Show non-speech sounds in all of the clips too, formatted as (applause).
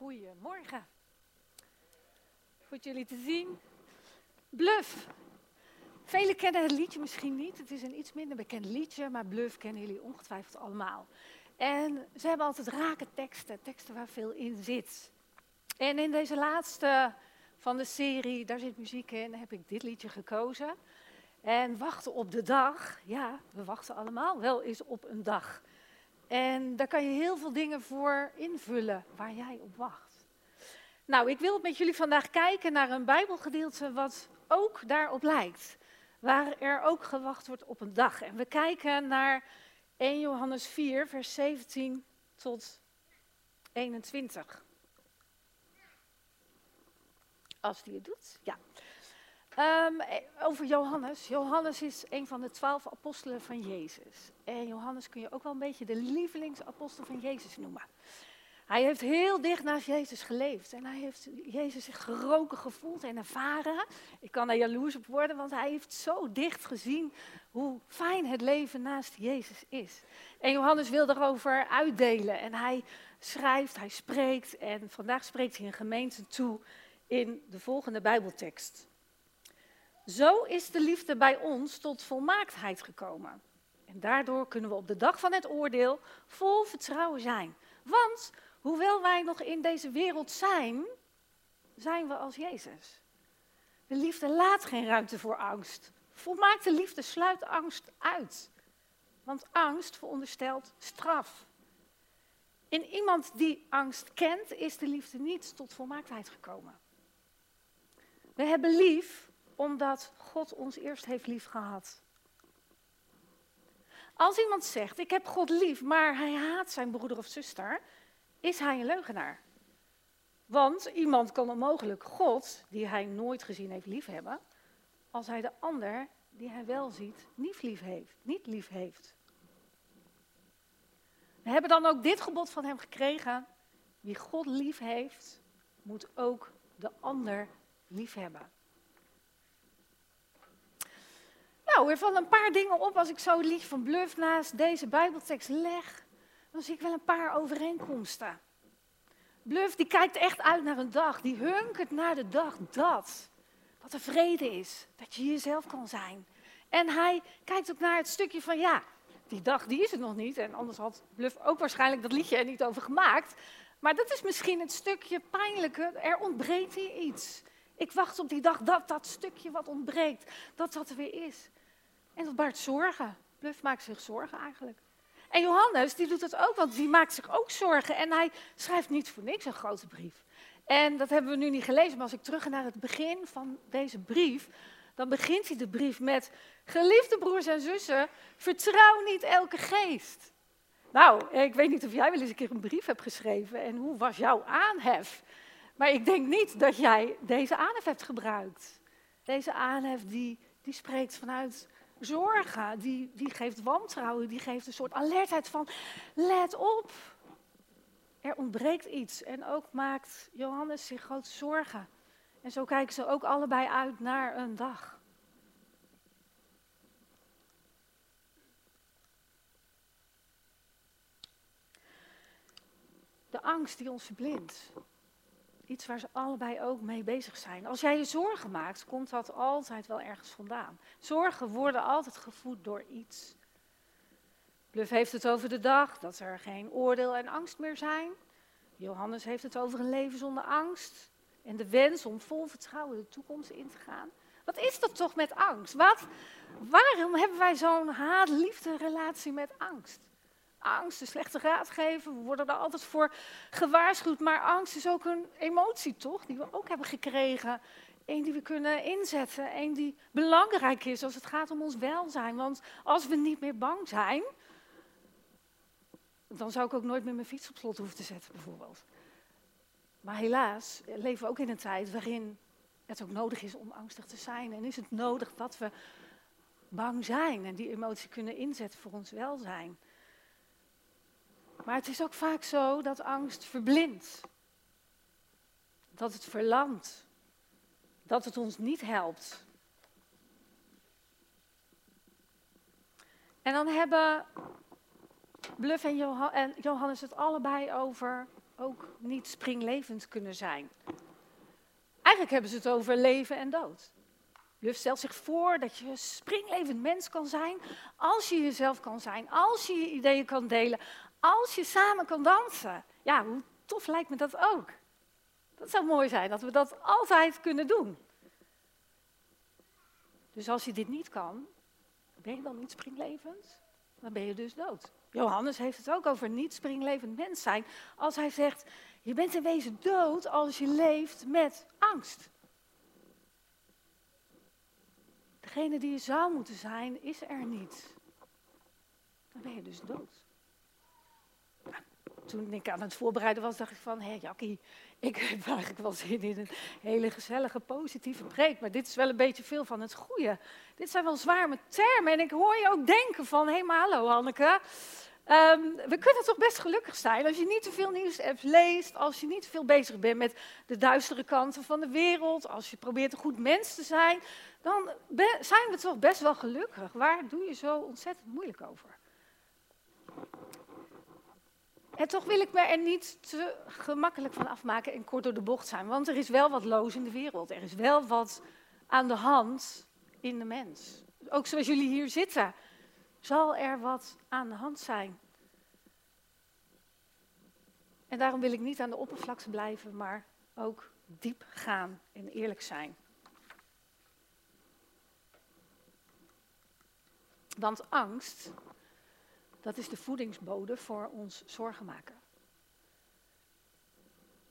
Goedemorgen. Goed jullie te zien. Bluff. Velen kennen het liedje misschien niet. Het is een iets minder bekend liedje, maar Bluff kennen jullie ongetwijfeld allemaal. En ze hebben altijd rake teksten, teksten waar veel in zit. En in deze laatste van de serie, daar zit muziek in, heb ik dit liedje gekozen. En wachten op de dag, ja, we wachten allemaal wel eens op een dag. En daar kan je heel veel dingen voor invullen waar jij op wacht. Nou, ik wil met jullie vandaag kijken naar een Bijbelgedeelte wat ook daarop lijkt. Waar er ook gewacht wordt op een dag. En we kijken naar 1 Johannes 4, vers 17 tot 21. Als die het doet, ja. Um, over Johannes. Johannes is een van de twaalf apostelen van Jezus. En Johannes kun je ook wel een beetje de lievelingsapostel van Jezus noemen. Hij heeft heel dicht naast Jezus geleefd. En hij heeft Jezus zich geroken gevoeld en ervaren. Ik kan daar jaloers op worden, want hij heeft zo dicht gezien hoe fijn het leven naast Jezus is. En Johannes wil daarover uitdelen. En hij schrijft, hij spreekt. En vandaag spreekt hij een gemeente toe in de volgende Bijbeltekst. Zo is de liefde bij ons tot volmaaktheid gekomen. En daardoor kunnen we op de dag van het oordeel vol vertrouwen zijn. Want hoewel wij nog in deze wereld zijn, zijn we als Jezus. De liefde laat geen ruimte voor angst. Volmaakte liefde sluit angst uit. Want angst veronderstelt straf. In iemand die angst kent, is de liefde niet tot volmaaktheid gekomen. We hebben lief omdat God ons eerst heeft lief gehad. Als iemand zegt, ik heb God lief, maar hij haat zijn broeder of zuster, is hij een leugenaar. Want iemand kan onmogelijk God, die hij nooit gezien heeft, lief hebben, als hij de ander, die hij wel ziet, niet lief heeft. Niet lief heeft. We hebben dan ook dit gebod van hem gekregen. Wie God lief heeft, moet ook de ander lief hebben. Nou, er vallen een paar dingen op als ik zo lief van Bluff naast deze Bijbeltekst leg. Dan zie ik wel een paar overeenkomsten. Bluff die kijkt echt uit naar een dag, die hunkert naar de dag dat. Dat er vrede is, dat je jezelf kan zijn. En hij kijkt ook naar het stukje van ja, die dag die is het nog niet. En anders had Bluff ook waarschijnlijk dat liedje er niet over gemaakt. Maar dat is misschien het stukje pijnlijke, er ontbreekt hier iets. Ik wacht op die dag dat dat stukje wat ontbreekt, dat dat er weer is. En dat baart zorgen. Bluff maakt zich zorgen eigenlijk. En Johannes, die doet dat ook, want die maakt zich ook zorgen. En hij schrijft niet voor niks een grote brief. En dat hebben we nu niet gelezen, maar als ik terug ga naar het begin van deze brief, dan begint hij de brief met: Geliefde broers en zussen, vertrouw niet elke geest. Nou, ik weet niet of jij wel eens een keer een brief hebt geschreven en hoe was jouw aanhef? Maar ik denk niet dat jij deze aanhef hebt gebruikt. Deze aanhef die, die spreekt vanuit zorgen, die, die geeft wantrouwen, die geeft een soort alertheid van, let op, er ontbreekt iets. En ook maakt Johannes zich grote zorgen. En zo kijken ze ook allebei uit naar een dag. De angst die ons verblindt. Iets waar ze allebei ook mee bezig zijn. Als jij je zorgen maakt, komt dat altijd wel ergens vandaan. Zorgen worden altijd gevoed door iets. Bluff heeft het over de dag, dat er geen oordeel en angst meer zijn. Johannes heeft het over een leven zonder angst. En de wens om vol vertrouwen de toekomst in te gaan. Wat is dat toch met angst? Wat, waarom hebben wij zo'n haat-liefde relatie met angst? Angst, een slechte raadgever. We worden er altijd voor gewaarschuwd. Maar angst is ook een emotie, toch? Die we ook hebben gekregen. Eén die we kunnen inzetten. Eén die belangrijk is als het gaat om ons welzijn. Want als we niet meer bang zijn, dan zou ik ook nooit meer mijn fiets op slot hoeven te zetten, bijvoorbeeld. Maar helaas leven we ook in een tijd waarin het ook nodig is om angstig te zijn. En is het nodig dat we bang zijn en die emotie kunnen inzetten voor ons welzijn. Maar het is ook vaak zo dat angst verblindt. Dat het verlamt. Dat het ons niet helpt. En dan hebben Bluff en Johannes het allebei over ook niet springlevend kunnen zijn. Eigenlijk hebben ze het over leven en dood. Bluff stelt zich voor dat je springlevend mens kan zijn als je jezelf kan zijn, als je je ideeën kan delen, als je samen kan dansen. Ja, hoe tof lijkt me dat ook. Dat zou mooi zijn, dat we dat altijd kunnen doen. Dus als je dit niet kan, ben je dan niet springlevend? Dan ben je dus dood. Johannes heeft het ook over niet springlevend mens zijn. Als hij zegt, je bent in wezen dood als je leeft met angst. Degene die je zou moeten zijn, is er niet. Dan ben je dus dood. Toen ik aan het voorbereiden was, dacht ik van, hé Jackie, ik (laughs) heb eigenlijk wel zin in een hele gezellige, positieve preek. Maar dit is wel een beetje veel van het goede. Dit zijn wel zware termen. En ik hoor je ook denken van, hé hey, maar hallo Hanneke. Um, we kunnen toch best gelukkig zijn als je niet te veel nieuwsapps leest, als je niet te veel bezig bent met de duistere kanten van de wereld, als je probeert een goed mens te zijn, dan zijn we toch best wel gelukkig. Waar doe je zo ontzettend moeilijk over? Toch wil ik me er niet te gemakkelijk van afmaken en kort door de bocht zijn. Want er is wel wat loos in de wereld. Er is wel wat aan de hand in de mens. Ook zoals jullie hier zitten, zal er wat aan de hand zijn. En daarom wil ik niet aan de oppervlakte blijven, maar ook diep gaan en eerlijk zijn. Want angst dat is de voedingsbode voor ons zorgen maken.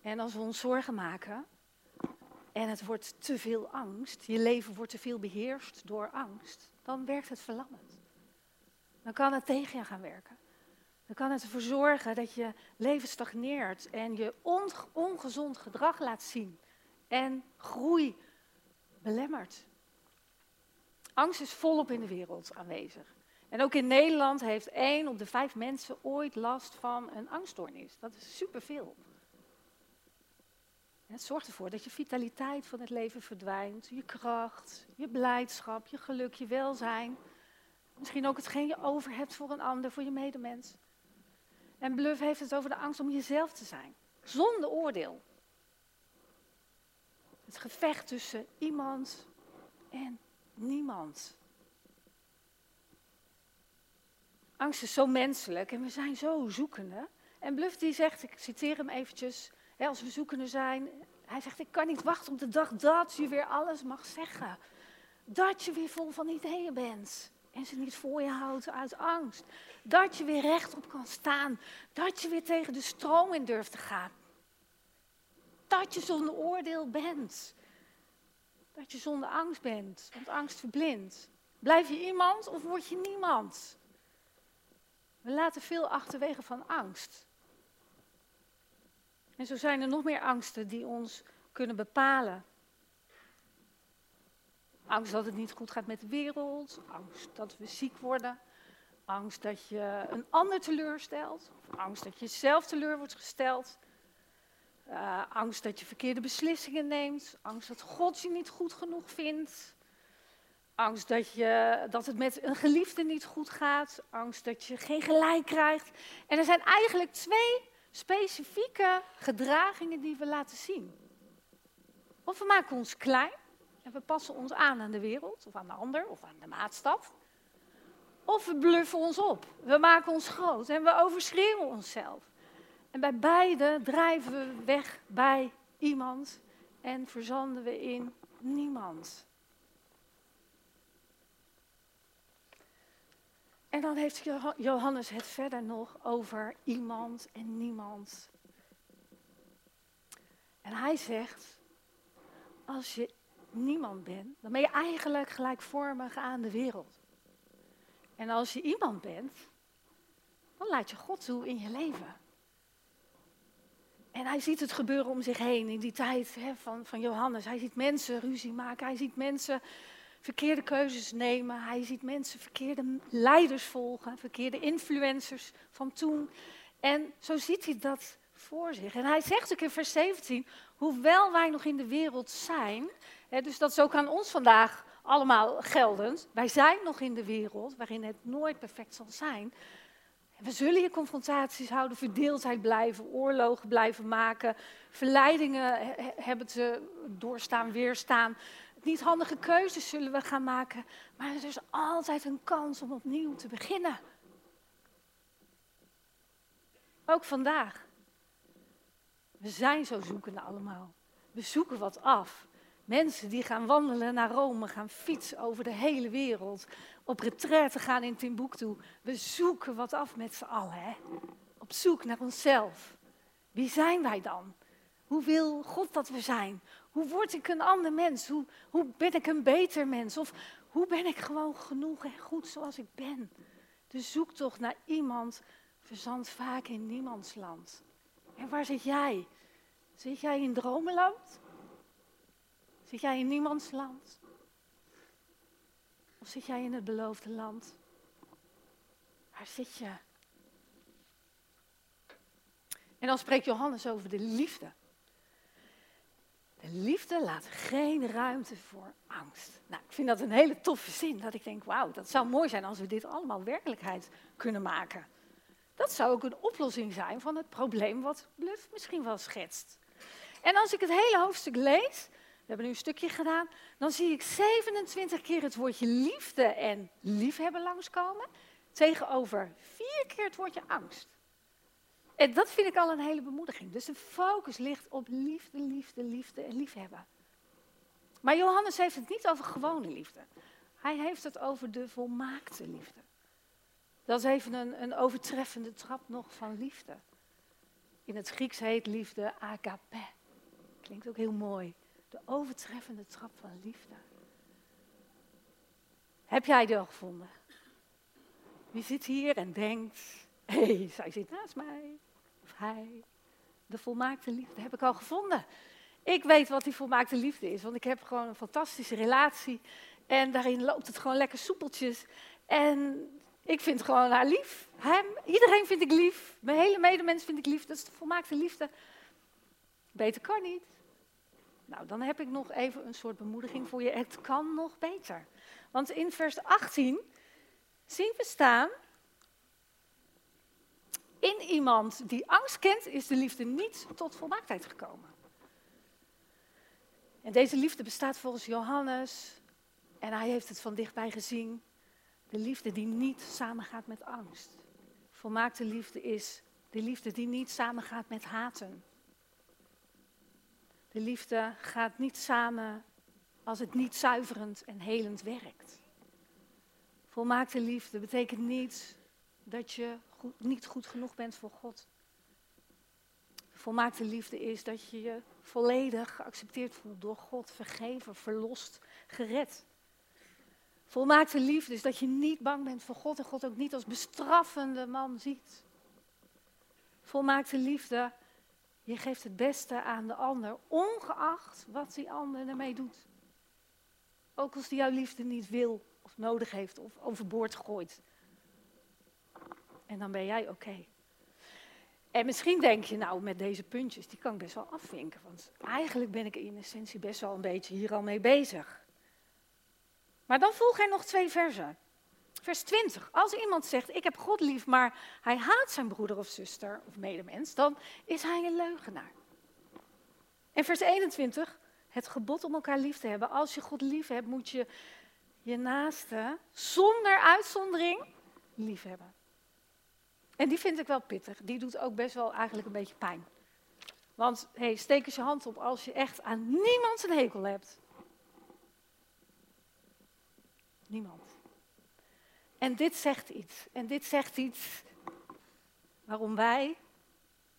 En als we ons zorgen maken en het wordt te veel angst, je leven wordt te veel beheerst door angst, dan werkt het verlammend. Dan kan het tegen je gaan werken. Dan kan het ervoor zorgen dat je leven stagneert en je ongezond gedrag laat zien en groei belemmert. Angst is volop in de wereld aanwezig. En ook in Nederland heeft één op de vijf mensen ooit last van een angststoornis. Dat is superveel. het zorgt ervoor dat je vitaliteit van het leven verdwijnt, je kracht, je blijdschap, je geluk, je welzijn. Misschien ook hetgeen je over hebt voor een ander, voor je medemens. En Bluff heeft het over de angst om jezelf te zijn, zonder oordeel. Het gevecht tussen iemand en niemand. Angst is zo menselijk en we zijn zo zoekende. En Bluff die zegt, ik citeer hem eventjes, hè, als we zoekende zijn, hij zegt, ik kan niet wachten op de dag dat je weer alles mag zeggen. Dat je weer vol van ideeën bent en ze niet voor je houdt uit angst. Dat je weer rechtop kan staan. Dat je weer tegen de stroom in durft te gaan. Dat je zonder oordeel bent. Dat je zonder angst bent, want angst verblindt. Blijf je iemand of word je niemand? We laten veel achterwege van angst. En zo zijn er nog meer angsten die ons kunnen bepalen. Angst dat het niet goed gaat met de wereld, angst dat we ziek worden, angst dat je een ander teleurstelt, angst dat je zelf teleur wordt gesteld, uh, angst dat je verkeerde beslissingen neemt, angst dat God je niet goed genoeg vindt, Angst dat, je, dat het met een geliefde niet goed gaat. Angst dat je geen gelijk krijgt. En er zijn eigenlijk twee specifieke gedragingen die we laten zien. Of we maken ons klein en we passen ons aan aan de wereld, of aan de ander, of aan de maatstaf. Of we bluffen ons op. We maken ons groot en we overschreeuwen onszelf. En bij beide drijven we weg bij iemand en verzanden we in niemand. En dan heeft Johannes het verder nog over iemand en niemand. En hij zegt, als je niemand bent, dan ben je eigenlijk gelijkvormig aan de wereld. En als je iemand bent, dan laat je God toe in je leven. En hij ziet het gebeuren om zich heen in die tijd hè, van, van Johannes. Hij ziet mensen ruzie maken, hij ziet mensen verkeerde keuzes nemen. Hij ziet mensen verkeerde leiders volgen, verkeerde influencers van toen. En zo ziet hij dat voor zich. En hij zegt ook in vers 17, hoewel wij nog in de wereld zijn, hè, dus dat is ook aan ons vandaag allemaal geldend, wij zijn nog in de wereld waarin het nooit perfect zal zijn, we zullen je confrontaties houden, verdeeldheid blijven, oorlogen blijven maken, verleidingen hebben te doorstaan, weerstaan. Niet handige keuzes zullen we gaan maken, maar er is altijd een kans om opnieuw te beginnen. Ook vandaag. We zijn zo zoekende allemaal. We zoeken wat af. Mensen die gaan wandelen naar Rome, gaan fietsen over de hele wereld, op retraite gaan in Timbuktu. We zoeken wat af met z'n allen, hè? op zoek naar onszelf. Wie zijn wij dan? Hoe wil God dat we zijn? Hoe word ik een ander mens? Hoe, hoe ben ik een beter mens? Of hoe ben ik gewoon genoeg en goed zoals ik ben? De zoektocht naar iemand verzandt vaak in niemands land. En waar zit jij? Zit jij in dromenland? Zit jij in niemands land? Of zit jij in het beloofde land? Waar zit je? En dan spreekt Johannes over de liefde. De liefde laat geen ruimte voor angst. Nou, ik vind dat een hele toffe zin. Dat ik denk, wauw, dat zou mooi zijn als we dit allemaal werkelijkheid kunnen maken. Dat zou ook een oplossing zijn van het probleem wat Bluff misschien wel schetst. En als ik het hele hoofdstuk lees, we hebben nu een stukje gedaan, dan zie ik 27 keer het woordje liefde en liefhebben langskomen. Tegenover vier keer het woordje angst. En dat vind ik al een hele bemoediging. Dus de focus ligt op liefde, liefde, liefde en liefhebben. Maar Johannes heeft het niet over gewone liefde. Hij heeft het over de volmaakte liefde. Dat is even een, een overtreffende trap nog van liefde. In het Grieks heet liefde agape. Klinkt ook heel mooi. De overtreffende trap van liefde. Heb jij die al gevonden? Wie zit hier en denkt, hé, hey, zij zit naast mij. Of hij. De volmaakte liefde heb ik al gevonden. Ik weet wat die volmaakte liefde is, want ik heb gewoon een fantastische relatie. En daarin loopt het gewoon lekker soepeltjes. En ik vind gewoon haar lief. Hem, iedereen vind ik lief. Mijn hele medemens vind ik lief. Dat is de volmaakte liefde. Beter kan niet. Nou, dan heb ik nog even een soort bemoediging voor je. Het kan nog beter. Want in vers 18 zien we staan. In iemand die angst kent, is de liefde niet tot volmaaktheid gekomen. En deze liefde bestaat volgens Johannes, en hij heeft het van dichtbij gezien, de liefde die niet samengaat met angst. Volmaakte liefde is de liefde die niet samengaat met haten. De liefde gaat niet samen als het niet zuiverend en helend werkt. Volmaakte liefde betekent niet dat je niet goed genoeg bent voor God. Volmaakte liefde is dat je je volledig geaccepteerd voelt door God, vergeven, verlost, gered. Volmaakte liefde is dat je niet bang bent voor God en God ook niet als bestraffende man ziet. Volmaakte liefde, je geeft het beste aan de ander, ongeacht wat die ander ermee doet. Ook als die jouw liefde niet wil of nodig heeft of overboord gooit. En dan ben jij oké. En misschien denk je, nou, met deze puntjes, die kan ik best wel afvinken. Want eigenlijk ben ik in essentie best wel een beetje hier al mee bezig. Maar dan volgen er nog twee versen. Vers 20. Als iemand zegt, ik heb God lief, maar hij haat zijn broeder of zuster of medemens, dan is hij een leugenaar. En vers 21. Het gebod om elkaar lief te hebben. Als je God lief hebt, moet je je naaste zonder uitzondering lief hebben. En die vind ik wel pittig. Die doet ook best wel eigenlijk een beetje pijn. Want hey, steek eens je hand op als je echt aan niemand een hekel hebt. Niemand. En dit zegt iets. En dit zegt iets waarom wij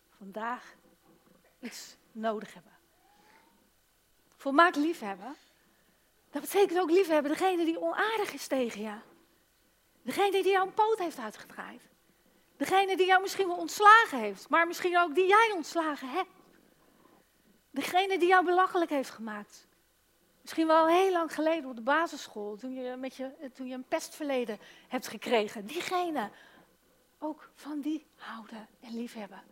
vandaag iets nodig hebben. Volmaakt liefhebben, dat betekent ook liefhebben degene die onaardig is tegen je. Degene die jou een poot heeft uitgedraaid. Degene die jou misschien wel ontslagen heeft, maar misschien ook die jij ontslagen hebt. Degene die jou belachelijk heeft gemaakt. Misschien wel heel lang geleden op de basisschool, toen je, met je, toen je een pestverleden hebt gekregen. Diegene, ook van die houden en liefhebben.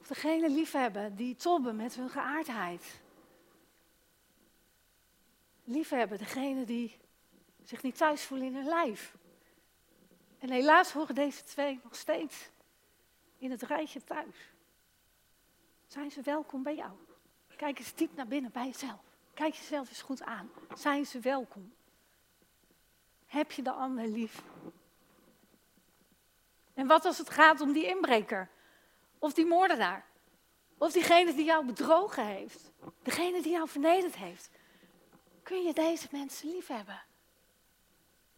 Of degene liefhebben die tobben met hun geaardheid. Liefhebben degene die zich niet thuis voelen in hun lijf. En helaas horen deze twee nog steeds in het rijtje thuis. Zijn ze welkom bij jou? Kijk eens diep naar binnen bij jezelf. Kijk jezelf eens goed aan. Zijn ze welkom? Heb je de ander lief? En wat als het gaat om die inbreker? Of die moordenaar? Of diegene die jou bedrogen heeft? Degene die jou vernederd heeft? Kun je deze mensen lief hebben?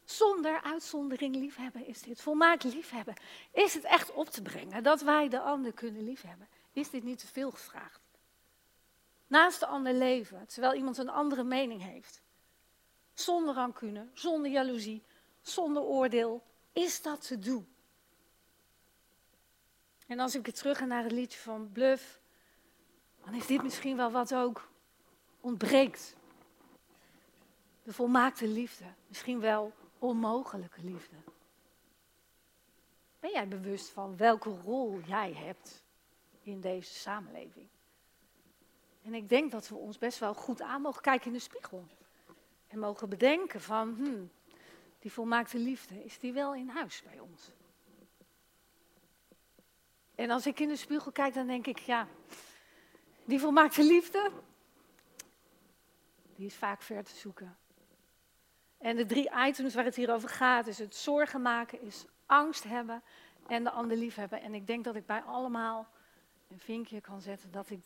Zonder uitzondering liefhebben is dit. Volmaakt liefhebben. Is het echt op te brengen dat wij de ander kunnen liefhebben? Is dit niet te veel gevraagd? Naast de ander leven, terwijl iemand een andere mening heeft. Zonder rancune, zonder jaloezie, zonder oordeel. Is dat te doen? En als ik weer terug ga naar het liedje van Bluff, dan is dit misschien wel wat ook ontbreekt. De volmaakte liefde, misschien wel onmogelijke liefde. Ben jij bewust van welke rol jij hebt in deze samenleving? En ik denk dat we ons best wel goed aan mogen kijken in de spiegel. En mogen bedenken van, hmm, die volmaakte liefde, is die wel in huis bij ons? En als ik in de spiegel kijk, dan denk ik, ja, die volmaakte liefde, die is vaak ver te zoeken. En de drie items waar het hier over gaat, is het zorgen maken, is angst hebben en de ander lief hebben. En ik denk dat ik bij allemaal een vinkje kan zetten dat ik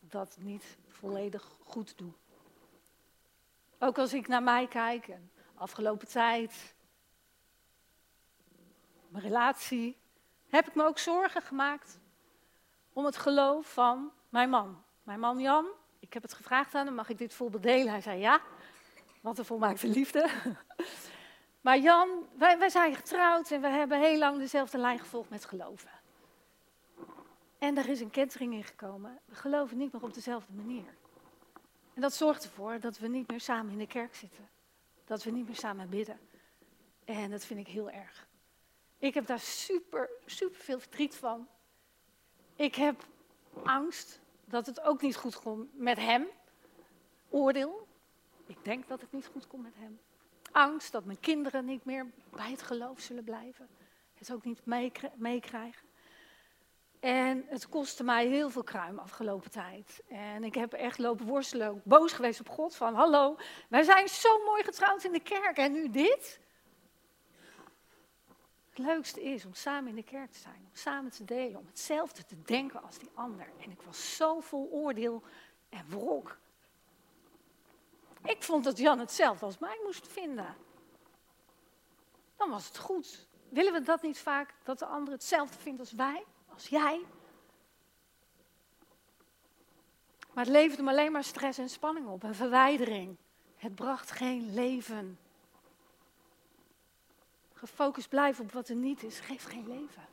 dat niet volledig goed doe. Ook als ik naar mij kijk, en afgelopen tijd, mijn relatie, heb ik me ook zorgen gemaakt om het geloof van mijn man. Mijn man Jan, ik heb het gevraagd aan hem, mag ik dit voorbeeld delen? Hij zei ja, wat een volmaakte liefde. (laughs) Maar Jan, wij, wij zijn getrouwd en we hebben heel lang dezelfde lijn gevolgd met geloven. En er is een kentering in gekomen. We geloven niet meer op dezelfde manier. En dat zorgt ervoor dat we niet meer samen in de kerk zitten. Dat we niet meer samen bidden. En dat vind ik heel erg. Ik heb daar super, super veel verdriet van. Ik heb angst dat het ook niet goed komt met hem. Oordeel. Ik denk dat het niet goed komt met hem. Angst dat mijn kinderen niet meer bij het geloof zullen blijven. Het ook niet meekrijgen. En het kostte mij heel veel kruim afgelopen tijd. En ik heb echt lopen worstelen, boos geweest op God. Van hallo, wij zijn zo mooi getrouwd in de kerk en nu dit? Het leukste is om samen in de kerk te zijn, om samen te delen, om hetzelfde te denken als die ander. En ik was zo vol oordeel en wrok. Ik vond dat Jan hetzelfde als mij moest vinden. Dan was het goed. Willen we dat niet vaak, dat de ander hetzelfde vindt als wij? als jij. Maar het leverde me alleen maar stress en spanning op en verwijdering. Het bracht geen leven. Gefocust blijven op wat er niet is, geeft geen leven.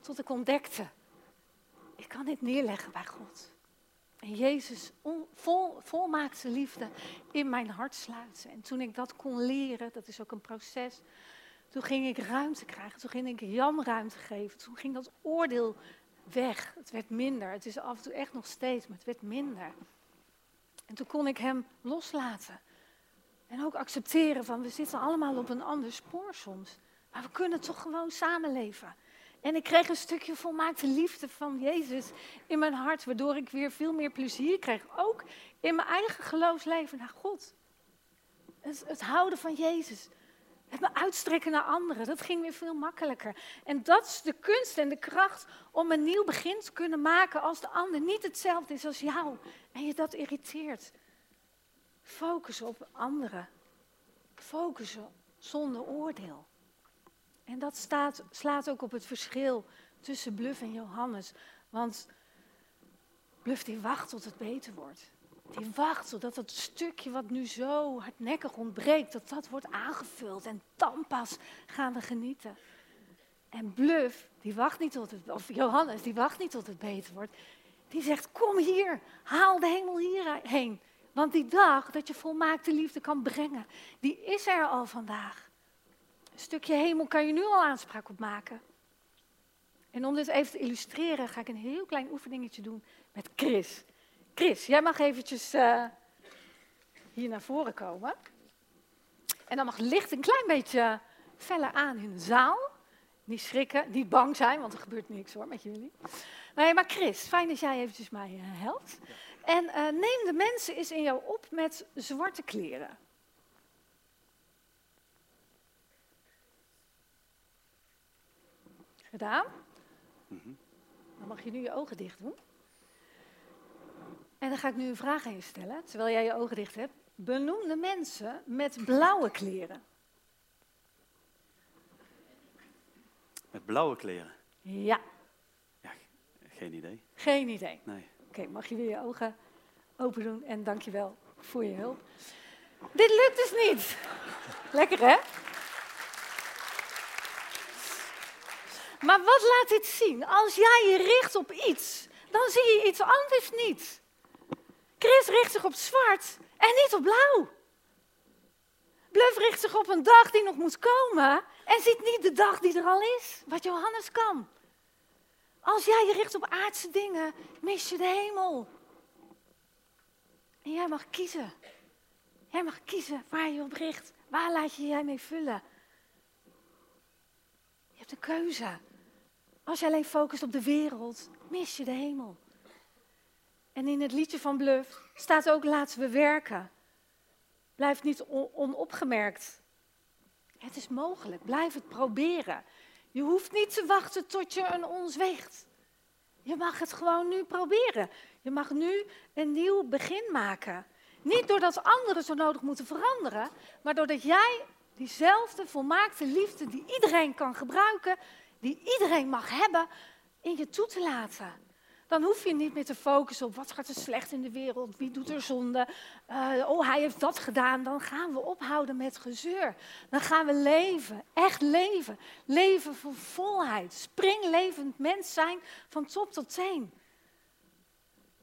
Tot ik ontdekte, ik kan dit neerleggen bij God. En Jezus vol, volmaakte liefde in mijn hart sluiten. En toen ik dat kon leren, dat is ook een proces, toen ging ik ruimte krijgen, toen ging ik Jan ruimte geven, toen ging dat oordeel weg. Het werd minder. Het is af en toe echt nog steeds, maar het werd minder. En toen kon ik hem loslaten. En ook accepteren van we zitten allemaal op een ander spoor soms. Maar we kunnen toch gewoon samenleven. En ik kreeg een stukje volmaakte liefde van Jezus in mijn hart, waardoor ik weer veel meer plezier kreeg. Ook in mijn eigen geloofsleven naar God. Het, het houden van Jezus. Het me uitstrekken naar anderen, dat ging weer veel makkelijker. En dat is de kunst en de kracht om een nieuw begin te kunnen maken als de ander niet hetzelfde is als jou. En je dat irriteert. Focus op anderen. Focussen zonder oordeel. En dat staat, slaat ook op het verschil tussen Bluff en Johannes. Want Bluff die wacht tot het beter wordt. Die wacht zodat dat stukje wat nu zo hardnekkig ontbreekt, dat dat wordt aangevuld. En dan pas gaan we genieten. En Bluff, die wacht niet tot het, of Johannes, die wacht niet tot het beter wordt. Die zegt, kom hier, haal de hemel hierheen. Want die dag dat je volmaakte liefde kan brengen, die is er al vandaag. Stukje hemel kan je nu al aanspraak op maken. En om dit even te illustreren, ga ik een heel klein oefeningetje doen met Chris. Chris, jij mag eventjes uh, hier naar voren komen. En dan mag licht een klein beetje feller aan in de zaal. Niet schrikken, niet bang zijn, want er gebeurt niks hoor met jullie. Nee, maar Chris, fijn dat jij eventjes mij uh, helpt. En uh, neem de mensen eens in jou op met zwarte kleren. Gedaan? -hmm. Dan mag je nu je ogen dicht doen. En dan ga ik nu een vraag aan je stellen, terwijl jij je ogen dicht hebt. Benoem de mensen met blauwe kleren. Met blauwe kleren? Ja. Ja, geen idee. Geen idee? Nee. Oké, mag je weer je ogen open doen en dankjewel voor je hulp. Dit lukt dus niet. Lekker hè? Maar wat laat dit zien? Als jij je richt op iets, dan zie je iets anders niet. Chris richt zich op zwart en niet op blauw. Bluff richt zich op een dag die nog moet komen en ziet niet de dag die er al is, wat Johannes kan. Als jij je richt op aardse dingen, mis je de hemel. En jij mag kiezen. Jij mag kiezen waar je op richt. Waar laat je jij mee vullen? Je hebt een keuze. Als je alleen focust op de wereld, mis je de hemel. En in het liedje van Bluff staat ook laten we werken. Blijf niet onopgemerkt. Het is mogelijk, blijf het proberen. Je hoeft niet te wachten tot je een ons weegt. Je mag het gewoon nu proberen. Je mag nu een nieuw begin maken. Niet doordat anderen zo nodig moeten veranderen, maar doordat jij diezelfde volmaakte liefde die iedereen kan gebruiken, die iedereen mag hebben, in je toe te laten. Dan hoef je niet meer te focussen op wat gaat er slecht in de wereld, wie doet er zonde, uh, oh hij heeft dat gedaan. Dan gaan we ophouden met gezeur. Dan gaan we leven, echt leven. Leven van volheid, springlevend mens zijn van top tot teen.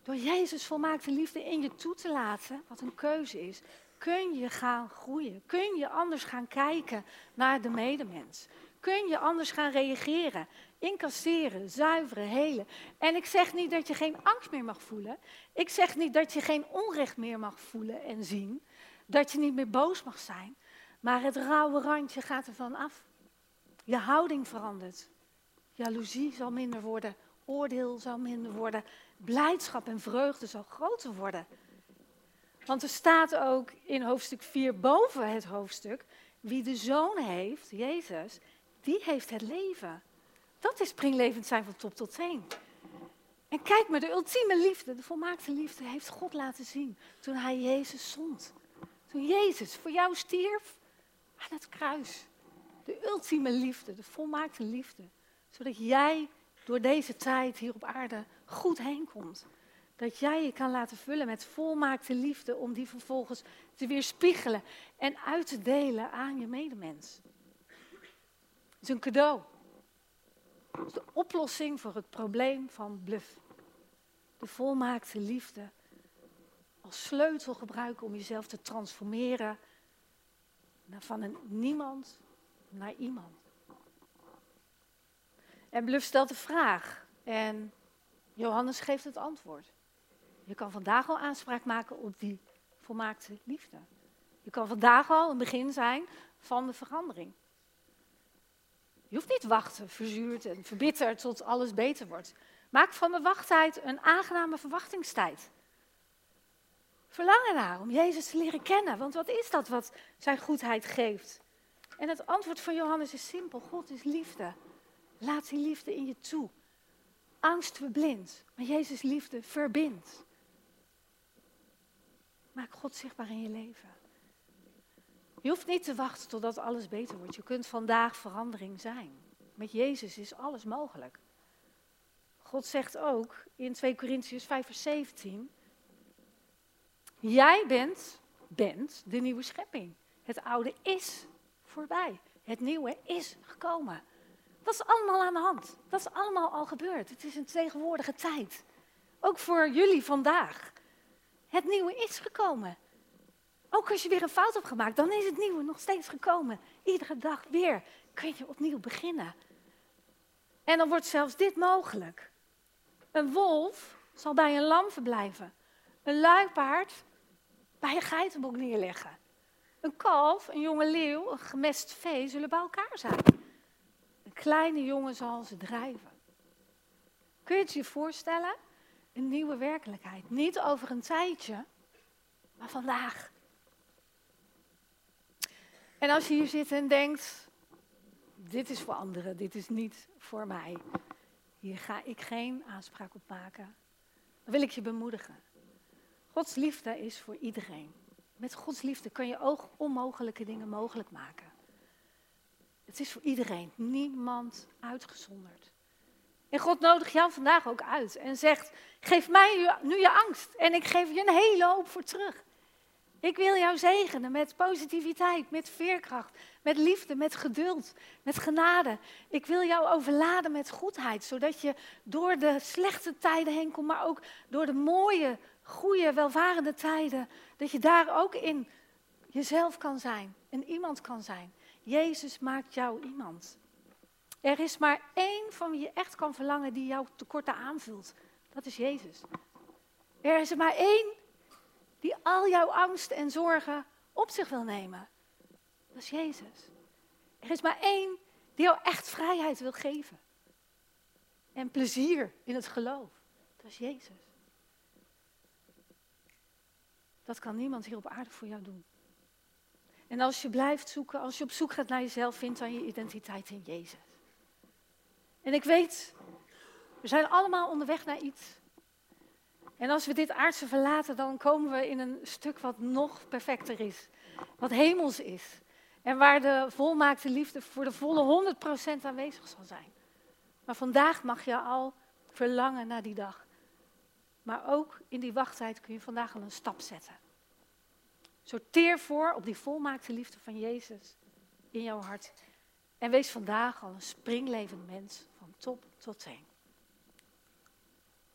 Door Jezus volmaakte liefde in je toe te laten, wat een keuze is, kun je gaan groeien. Kun je anders gaan kijken naar de medemens. Kun je anders gaan reageren, incasseren, zuiveren, helen. En ik zeg niet dat je geen angst meer mag voelen. Ik zeg niet dat je geen onrecht meer mag voelen en zien. Dat je niet meer boos mag zijn. Maar het rauwe randje gaat ervan af. Je houding verandert. Jaloezie zal minder worden. Oordeel zal minder worden. Blijdschap en vreugde zal groter worden. Want er staat ook in hoofdstuk 4 boven het hoofdstuk. Wie de zoon heeft, Jezus, die heeft het leven. Dat is springlevend zijn van top tot teen. En kijk maar, de ultieme liefde, de volmaakte liefde, heeft God laten zien toen hij Jezus zond. Toen Jezus voor jou stierf aan het kruis. De ultieme liefde, de volmaakte liefde. Zodat jij door deze tijd hier op aarde goed heen komt. Dat jij je kan laten vullen met volmaakte liefde om die vervolgens te weerspiegelen en uit te delen aan je medemens. Is een cadeau. Het is de oplossing voor het probleem van bluff. De volmaakte liefde als sleutel gebruiken om jezelf te transformeren van een niemand naar iemand. En Bluff stelt de vraag en Johannes geeft het antwoord. Je kan vandaag al aanspraak maken op die volmaakte liefde. Je kan vandaag al een begin zijn van de verandering. Je hoeft niet te wachten, verzuurd en verbitterd tot alles beter wordt. Maak van de wachttijd een aangename verwachtingstijd. Verlang ernaar om Jezus te leren kennen, want wat is dat wat zijn goedheid geeft? En het antwoord van Johannes is simpel: God is liefde. Laat die liefde in je toe. Angst verblindt, maar Jezus liefde verbindt. Maak God zichtbaar in je leven. Je hoeft niet te wachten totdat alles beter wordt. Je kunt vandaag verandering zijn. Met Jezus is alles mogelijk. God zegt ook in 2 Korintiërs 5 vers 17. Jij bent, bent de nieuwe schepping. Het oude is voorbij. Het nieuwe is gekomen. Dat is allemaal aan de hand. Dat is allemaal al gebeurd. Het is een tegenwoordige tijd. Ook voor jullie vandaag. Het nieuwe is gekomen. Ook als je weer een fout hebt gemaakt, dan is het nieuwe nog steeds gekomen. Iedere dag weer kun je opnieuw beginnen. En dan wordt zelfs dit mogelijk. Een wolf zal bij een lam verblijven. Een luipaard bij een geitenbok neerleggen. Een kalf, een jonge leeuw, een gemest vee zullen bij elkaar zijn. kleine jongen zal ze drijven. Kun je het je voorstellen? Een nieuwe werkelijkheid. Niet over een tijdje, maar vandaag. En als je hier zit en denkt, dit is voor anderen, dit is niet voor mij. Hier ga ik geen aanspraak op maken. Dan wil ik je bemoedigen. Gods liefde is voor iedereen. Met Gods liefde kun je ook onmogelijke dingen mogelijk maken. Het is voor iedereen, niemand uitgezonderd. En God nodigt jou vandaag ook uit en zegt: Geef mij nu je angst en ik geef je een hele hoop voor terug. Ik wil jou zegenen met positiviteit, met veerkracht, met liefde, met geduld, met genade. Ik wil jou overladen met goedheid, zodat je door de slechte tijden heen komt, maar ook door de mooie, goede, welvarende tijden, dat je daar ook in jezelf kan zijn en iemand kan zijn. Jezus maakt jou iemand. Er is maar één van wie je echt kan verlangen die jouw tekorten aanvult. Dat is Jezus. Er is er maar één die al jouw angst en zorgen op zich wil nemen. Dat is Jezus. Er is maar één die jou echt vrijheid wil geven. En plezier in het geloof. Dat is Jezus. Dat kan niemand hier op aarde voor jou doen. En als je blijft zoeken, als je op zoek gaat naar jezelf, vind dan je identiteit in Jezus. En ik weet, we zijn allemaal onderweg naar iets. En als we dit aardse verlaten, dan komen we in een stuk wat nog perfecter is. Wat hemels is. En waar de volmaakte liefde voor de volle 100% aanwezig zal zijn. Maar vandaag mag je al verlangen naar die dag. Maar ook in die wachttijd kun je vandaag al een stap zetten. Sorteer voor op die volmaakte liefde van Jezus in jouw hart. En wees vandaag al een springlevend mens van top tot teen.